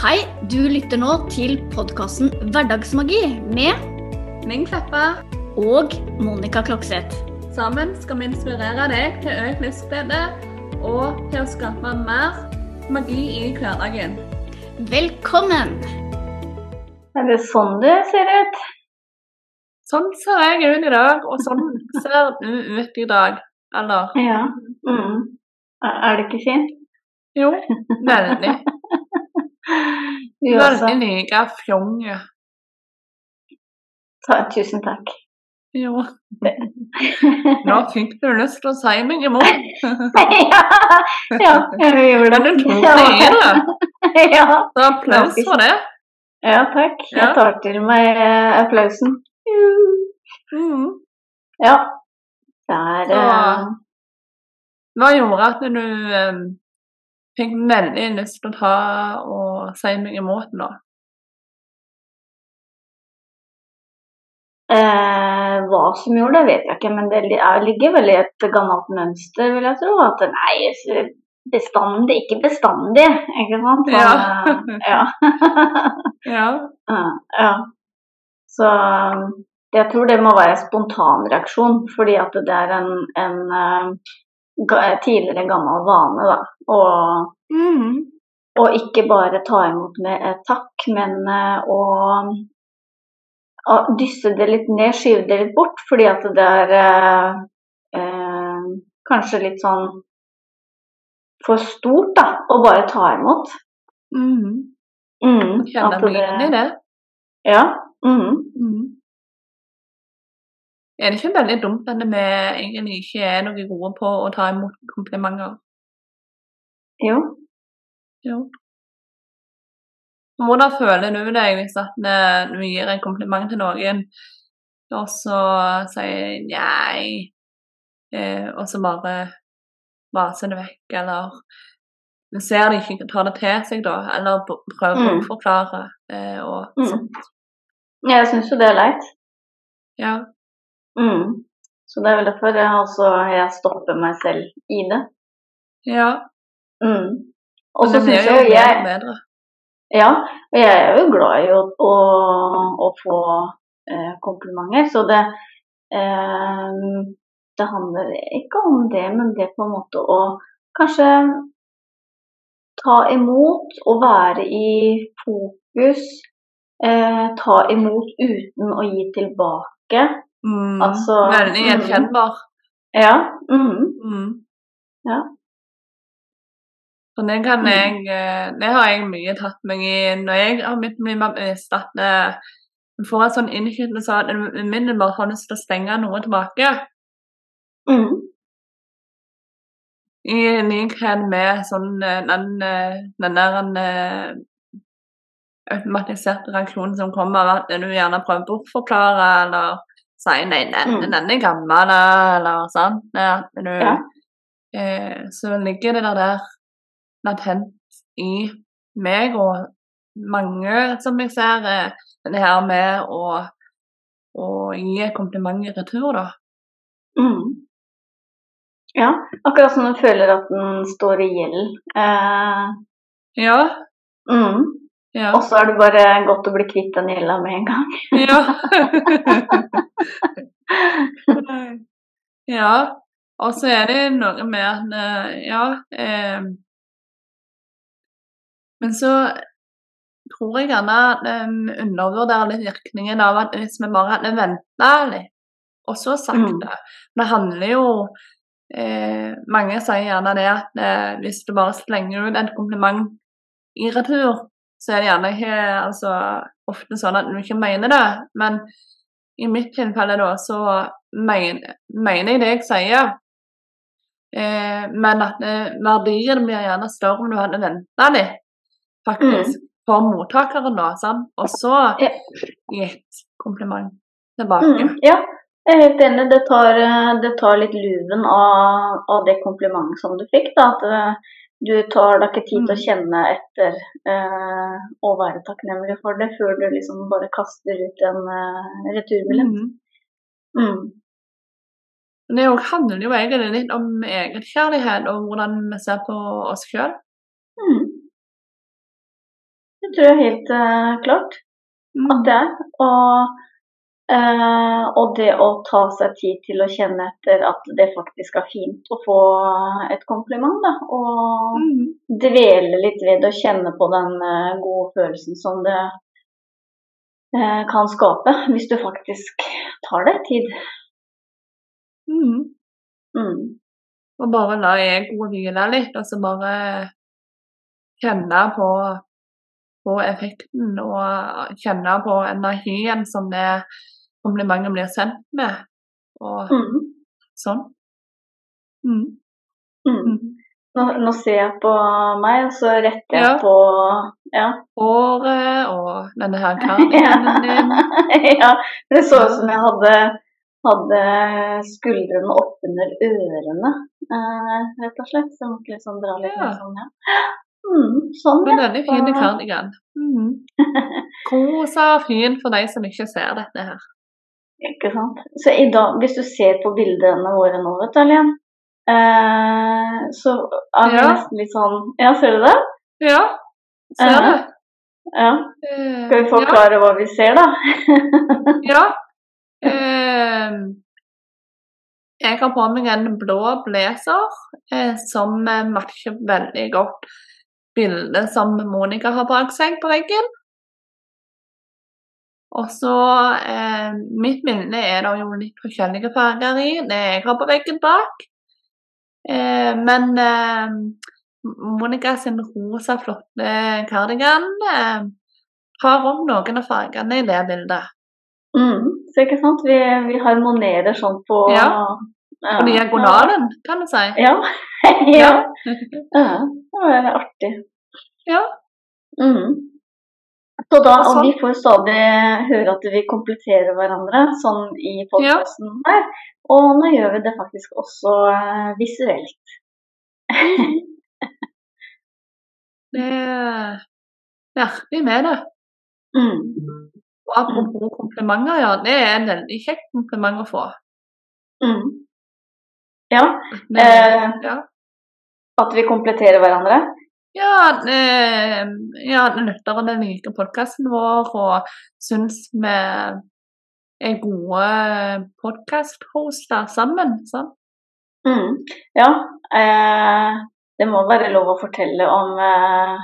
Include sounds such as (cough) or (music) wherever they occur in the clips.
Hei, du lytter nå til podkasten Hverdagsmagi med Ming Kleppa. og Monica Klokseth. Sammen skal vi inspirere deg til økt livsglede og til å skape mer magi i hverdagen. Velkommen! Er det sånn det ser ut? Sånn ser jeg ut i dag, og sånn (laughs) ser du ut i dag. Eller Ja. Mm. Er det ikke fint? jo, veldig. Du også. Veldig egen fjong. Tusen takk. Jo. (laughs) Nå fikk du lyst til å si meg imot. (laughs) ja, ja, jeg gjorde Men du tok det i det. Ja, Så applaus for det. ja, takk. Ja. Jeg tar til meg eh, applausen. Mm. Ja. Det er Så- eh, Hva gjorde at du eh, fikk veldig lyst til å ta og si meg imot nå? eh, Hva som gjorde det, vet jeg ikke, men det er- ligger vel i et gammelt mønster, vil jeg tro. At nei, bestandig, ikke bestandig, ikke sant? Eh, ja. (laughs) (laughs) Ja. Ja. Så jeg tror det må være en spontanreaksjon, fordi at det er en, en eh, tidligere gammel vane, da. Og, mm. og ikke bare ta imot med et takk, men eh, å å dysse det litt ned, skyve det litt bort, fordi at det er eh, eh, kanskje litt sånn for stort, da, å bare ta imot. Mm, Kjenner at igjen i det. Ja. Mm, Mhm. Er det ikke veldig dumt at vi egentlig ikke er noe gode på å ta imot komplimenter? jo. Jo. Hvordan føler du deg hvis at du gir en kompliment til noen, og så sier nei, og så bare vaser det vekk, eller ser de ikke tar det til seg da, eller prøver Mm. å forklare, eh, og Mm. sånn. Jeg syns jo det er leit. Ja. Mm. Så det er vel derfor jeg, altså, jeg stopper meg selv i det. ja. Mm. Og så syns jeg jo jeg bedre. Ja, og jeg er jo glad i å, å, å få eh, komplimenter, så det eh, Det handler ikke om det, men det på en måte å kanskje ta imot og være i fokus. Eh, ta imot uten å gi tilbake. Mm. Altså, Veldig mm. Ja. mhm, Mm. Ja. Så det kan Mm. jeg eh, Det har jeg mye tatt meg i når jeg har blitt bli mer bevisst at eh, du får en sånn innskytelse at du umiddelbart har lyst til å stenge noe tilbake. mhm. I likhet med sånn eh, den, eh, den der eh, automatiserte reaksjonen som kommer av at du gjerne prøver å bortforklare eller sier nei, den, Mm. den er gammel, eller sånn. Ja, du, Ja. eh, så ligger det der latent i meg og mange som jeg ser, eh, det her med å, å gi kompliment i retur, da. Mm. Ja, akkurat som du føler at den står i gjeld. Eh, Ja. mhm. Ja. Og så er det bare godt å bli kvitt den gjelda med en gang. Ja. (laughs) ja. Og så er det noe med at eh, Ja. Eh, men så tror jeg gjerne at vi undervurderer litt virkningen av at hvis vi bare hadde venta litt, og så sagt Mm. det handler jo eh, Mange sier gjerne det at eh, hvis du bare slenger ut et kompliment i retur, så er det gjerne ikke altså, ofte sånn at du ikke mener det. Men i mitt tilfelle da, så mener, mener jeg det jeg sier. Eh, men at eh, verdien blir gjerne større om du hadde venta litt, faktisk, for mottakeren, da. Sant? Og så Ja. gitt kompliment tilbake. Mm, Ja, jeg er helt enig. Det tar, eh, det tar litt luven av, av det komplimentet som du fikk. Da. At eh, du tar deg ikke tid til å Mm. kjenne etter eh, og være takknemlig for det, før du liksom bare kaster ut en eh, returbillett. Mm. Mm. Det handler jo egentlig litt om egenkjærlighet og hvordan vi ser på oss sjøl. Mm. Det tror jeg helt eh, klart Mm. at det er. Og, eh, og det å ta seg tid til å kjenne etter at det faktisk er fint å få et kompliment, da. Og Mm. dvele litt ved å kjenne på den eh, gode følelsen som det eh, kan skape, hvis du faktisk tar deg tid. Mm. Mm. Og bare la egoet hvile litt, og så bare kjenne på, på effekten og kjenne på energien som det komplimentet blir sendt med, og Mm. sånn. Mm. Mm. Mm. Nå, nå ser jeg på meg, og så retter jeg Ja. på Ja. Håret og denne her (laughs) kardiganen din. ja, det så ut som jeg hadde, hadde skuldrene oppunder ørene, eh, rett og slett. Så jeg måtte liksom dra litt Ja. sånn, ja. Mm, sånn, ja. veldig fin kardigan. Mm. Rosa og fin for de som ikke ser dette her. Ikke sant. Så i dag, hvis du ser på bildene våre nå, vet du, Alien, eh, så er vi Ja. nesten litt sånn Ja, ser du det? Ja, ser Ja. det? Ja. Eh, Skal vi ja. forklare hva vi ser, da? (laughs) Ja. Eh, jeg har på meg en blå blazer eh, som eh, matcher veldig godt bildet som Monica har bak seg på veggen. Og så eh, Mitt minne er det jo litt forskjellige farger i, det jeg har på veggen bak. Eh, men eh, Monica sin rosa, flotte kardigan eh, har om noen av fargene i det bildet. Mm, så ikke sant? Vi, vi harmonerer sånn på Ja. ja. På diagonalen, kan du si. Ja. (laughs) ja. ja. Det er artig. Ja. Mm. Så da, Sånn. vi får stadig høre at vi kompletterer hverandre sånn i podkasten her. Og nå gjør vi det faktisk også eh, visuelt. (laughs) Det er merkelig med det. Mm. Og apropos komplimenter, ja. Det er en veldig kjekk kompliment å få. Mm. Ja, Men, Eh. ja. at vi kompletterer hverandre. Ja, eh, ja lytterne liker podkasten vår og syns vi er gode podkast-hoster sammen. Sant? Mm. Ja, eh, det må være lov å fortelle om eh,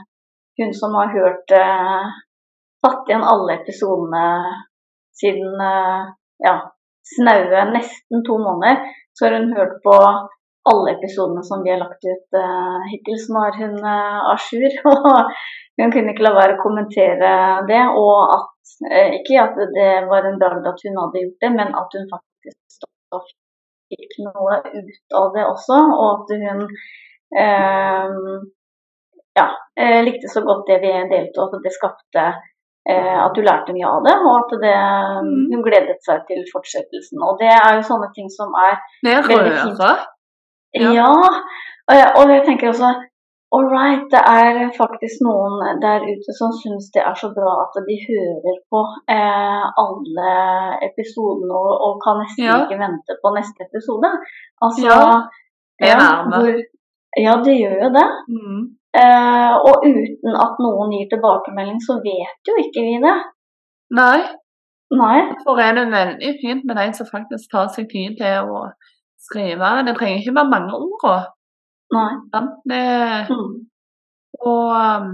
hun som har hørt eh, Tatt igjen alle episodene siden eh, ja, snaue nesten to måneder. Så har hun hørt på alle episodene som vi har lagt ut uh, hittil. Så nå er hun uh, à jour. Og hun kunne ikke la være å kommentere det. Og at uh, ikke at det var en bragd at hun hadde gjort det, men at hun faktisk fikk noe ut av det også. Og at hun uh, ja, likte så godt det vi delte, og at det skapte at du lærte mye av det, og at det, Mm. hun gledet seg til fortsettelsen. Og det er jo sånne ting som er er Veldig fint. Ja. Ja. og jeg, tenker også All right, det er faktisk noen der ute som syns det er så bra at de hører på eh, alle episodene og, og kan nesten Ja. ikke vente på neste episode. Altså Ja, det ja, hvor- ja, det gjør jo det. Mm. Eh, og uten at noen gir tilbakemelding, så vet jo ikke vi det. Nei, Nei. derfor er det veldig fint med de som faktisk tar seg tid til å skrive. Det trenger ikke være mange ord. Nei. Sant? Det, Mm. og, um,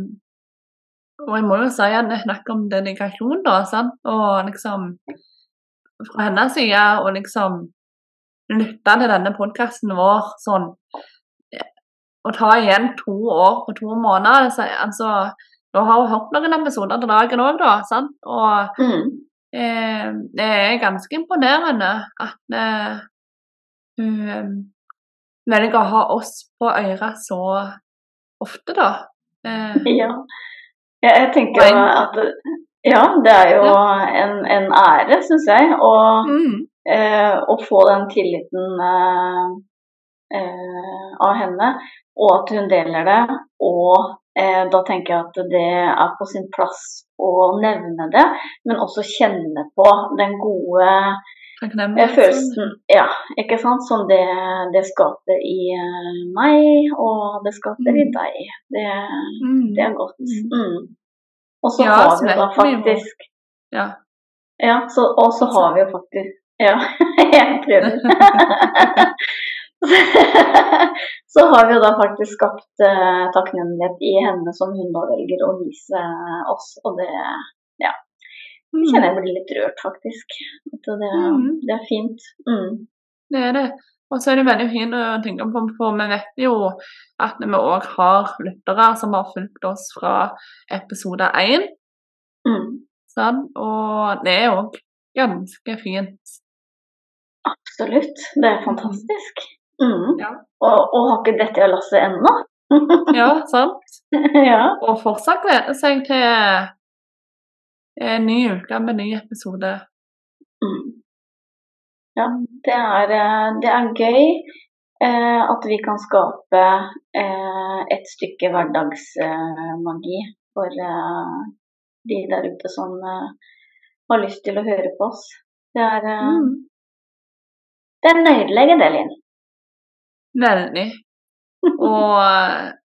og jeg må jo si at det snakker om dedikasjon, da. Sant? Og liksom fra hennes side å liksom lytte til denne podkasten vår sånn Å ta igjen to år på to måneder så, altså, Da har hun hørt noen episoder til dagen òg, da. Sant? Og Mm. eh, det er ganske imponerende at eh, hun eh, velger å ha oss på øret så ofte, da. (laughs) Eh, Ja. Jeg tenker jo at Ja, det er jo en, en ære, syns jeg, å, mm, eh, å få den tilliten eh, eh, av henne, og at hun deler det. Og eh, da tenker jeg at det er på sin plass å nevne det, men også kjenne på den gode takknemlighet. følelsen ja, ikke sant? som det, det skaper i eh, meg, og det skaper i Mm. deg. Det, Mm, det er godt. Mm. Mm. Og så Ja, har vi da faktisk Ja. Ja, så, og så har vi jo faktisk Ja, (laughs) jeg prøver. (laughs) så har vi jo da faktisk skapt uh, takknemlighet i henne som hun da velger å vise oss, og det. Kjenner jeg blir litt rørt, faktisk. Det, Mm. det er fint. Mm. Det er det. Og så er det veldig fint å tenke på, for vi vet jo at vi òg har lyttere som har fulgt oss fra episode én. Mm. Sånn, Og det er òg ganske fint. Absolutt. Det er fantastisk. Mm. Ja. Og, og har ikke dette lasset ennå. Ja, sant? (laughs) ja. Og fortsatt gleder seg til en ny uke med ny episode. Mm. ja. Det er, eh, det er gøy eh, at vi kan skape eh, et stykke hverdagsmagi for eh, de der ute som eh, har lyst til å høre på oss. Det er, eh, Mm. det er nydelig, det, Linn. Veldig. Og,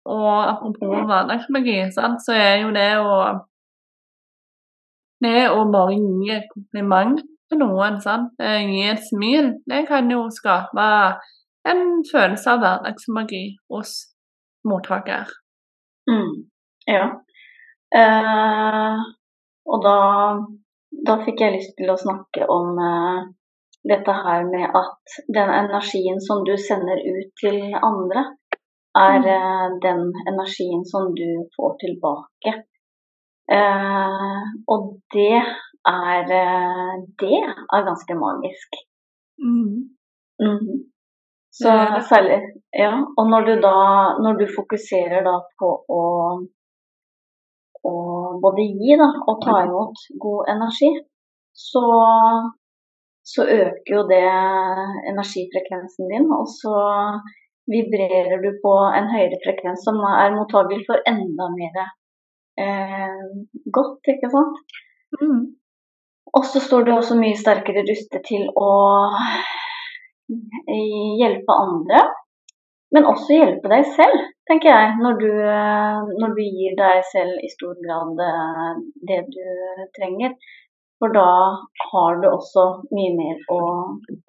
og apropos hverdagsmagi, så er jo det å Det å bare gi et kompliment til noen, sant, gi et smil, det kan jo skape en følelse av hverdagsmagi hos mottaker. Mm, ja. Eh, og da, da fikk jeg lyst til å snakke om eh, dette her med at den energien som du sender ut til andre, er eh, den energien som du får tilbake. Eh, og det er eh, Det er ganske magisk. Mm. Mm. Så særlig Ja, og når du da Når du fokuserer da på å, å både gi da, og ta imot god energi, så, så øker jo det energifrekvensen din, og så vibrerer du på en høyere frekvens som er mottagelig for enda mer godt, ikke sant? Mm. Og så står du også mye sterkere rustet til å hjelpe andre, men også hjelpe deg selv, tenker jeg, når du, når du gir deg selv i stor grad eh, det du trenger. For da har du også mye mer å,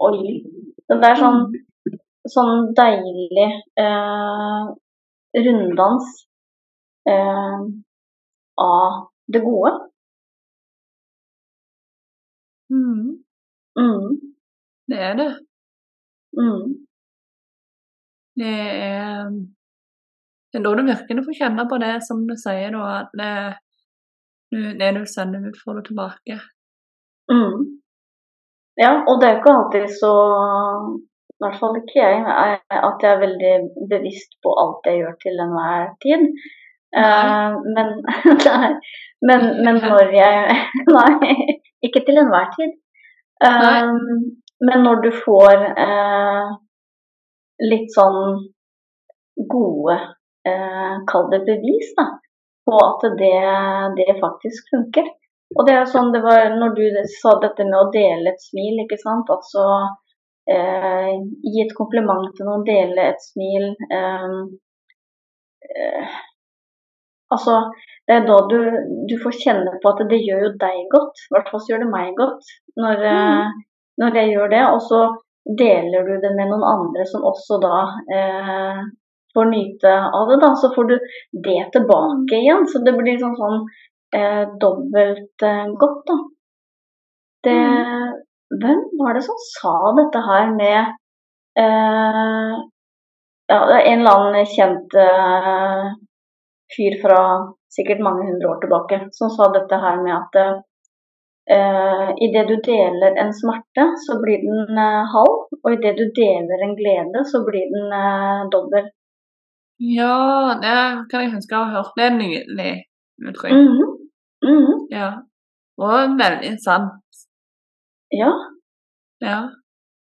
å gi. Så det er sånn, sånn deilig eh, runddans eh, av det gode. Mm. Mm, Det er det. mm. Det er det er da du virkelig får kjenne på det som du sier, da, at det, det du sender ut, får du tilbake. Mm. Ja, og det er ikke alltid så I hvert fall ikke jeg, at jeg er veldig bevisst på alt jeg gjør til enhver tid. Eh, men, (laughs) nei, men, men når jeg (laughs) Nei, ikke til enhver tid. Um, men når du får uh, litt sånn gode uh, Kall det bevis da, på at det, det faktisk funker. Og det er sånn det var når du sa dette med å dele et smil, ikke sant. Altså eh, gi et kompliment til noen, dele et smil. Eh, eh, altså det er da du, du får kjenne på at det gjør jo deg godt. I hvert fall så gjør det meg godt når, mm. når jeg gjør det. Og så deler du det med noen andre som også da eh, får nyte av det. da, Så får du det tilbake igjen. Så det blir sånn sånn eh, dobbelt eh, godt, da. Det, Hvem var det som sa dette her med eh, Ja, det er en eller annen kjent eh, fyr fra sikkert mange hundre år tilbake som sa dette her med at uh, idet du deler en smerte, så blir den uh, halv. Og idet du deler en glede, så blir den uh, dobbel. Ja, det kan jeg huske å ha hørt. Det er nydelig uttrykk. Mm -hmm. Ja. Og veldig sant. Ja. Ja.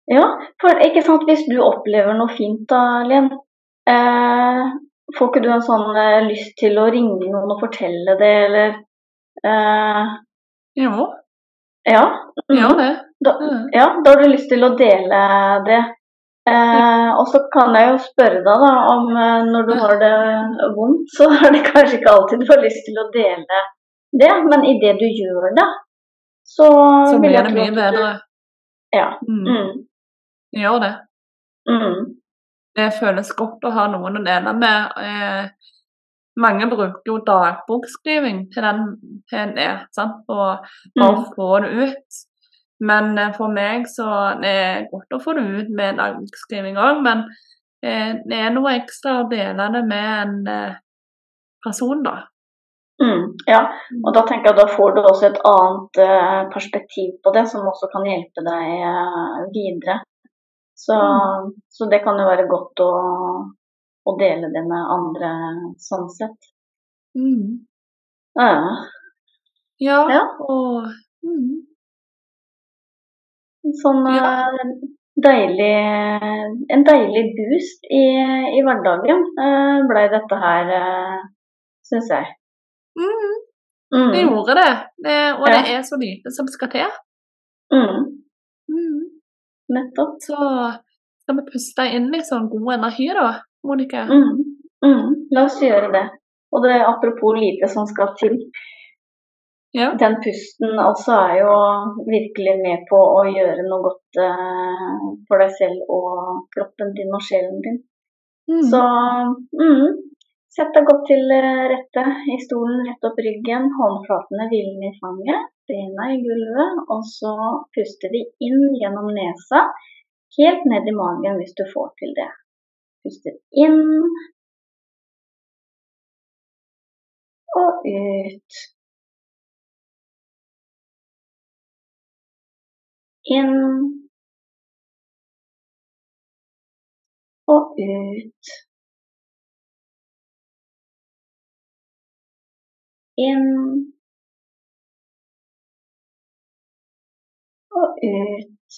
Ja, for ikke sant, hvis du opplever noe fint da, Len, eh, får ikke du en sånn eh, lyst til å ringe noen og fortelle det, eller eh, Jo, Ja. mhm. gjør det. Da, Mm. ja, da har du lyst til å dele det. Eh, og så kan jeg jo spørre deg da, om eh, når du har det vondt, så er det kanskje ikke alltid du har lyst til å dele det, men idet du gjør det, så, Så blir det mye bedre. du-. Ja. Mm. Mm, gjør det. mm, Det føles godt å ha noen å dele med. Eh, mange bruker jo dagbokskriving til den en er, sant? og bare mm, få det ut. Men eh, for meg så det er godt å få det ut med dagboksskriving òg, men eh, det er noe ekstra å dele det med en eh, person, da. mm, ja. Og da tenker jeg da får du også et annet eh, perspektiv på det, som også kan hjelpe deg eh, videre. Så, så det kan jo være godt å, å dele det med andre sånn sett. Mm. Ja. Ja, Ja. og mm. Sånn Ja. eh, deilig En deilig boost i, i hverdagen ble dette her, uh, syns jeg. Mm. Mm, Det gjorde det. det og det er så lite som skal til. mm, Mm. Nettopp. Så skal vi puste inn litt sånn god energi, da, Monica? Mm, mm, la oss gjøre det. Og det er apropos lite som skal til. Ja. Den pusten altså er jo virkelig med på å gjøre noe godt eh, for deg selv og kroppen din og sjelen din. Mm. Så mm, sett deg godt til eh, rette i stolen, rett opp ryggen, håndflatene hvilende i fanget, bena i gulvet, og så puster vi inn gjennom nesa, helt ned i magen hvis du får til det. Puster inn og ut. Inn og ut. Inn og ut.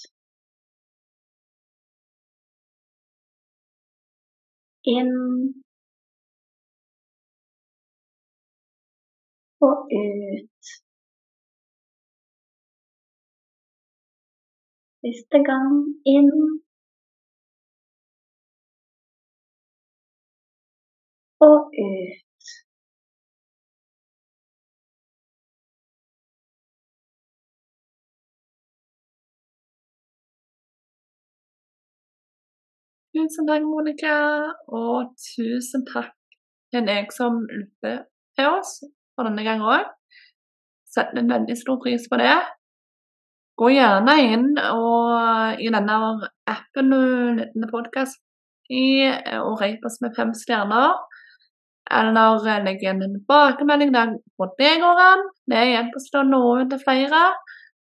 Inn og ut. Siste gang inn og ut. Tusen takk, Monica, og tusen takk til deg som lytter til oss for denne gang òg. Setter en veldig stor pris på det. Gå gjerne inn og, i denne appen du lytter podkast i, og rate oss med fem stjerner. Eller legg igjen en tilbakemelding der på det går an. Det hjelper oss til å nå ut til flere.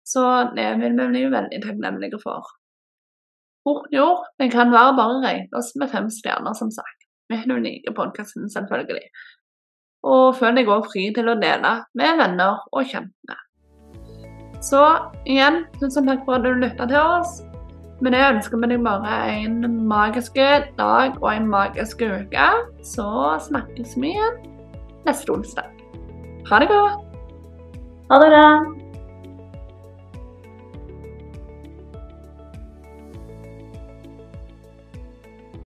Så det vil vi bli veldig takknemlige for fort gjort. Det kan være bare regne oss med fem stjerner, som sagt. Hvis du liker podkasten, selvfølgelig. Og føler deg òg fri til å dele med venner og kjente. Så igjen, tusen takk for at du lytta til oss. Med det ønsker vi deg bare en magisk dag og en magisk uke. Så snakkes vi igjen neste onsdag. Ha det godt. Ha det bra.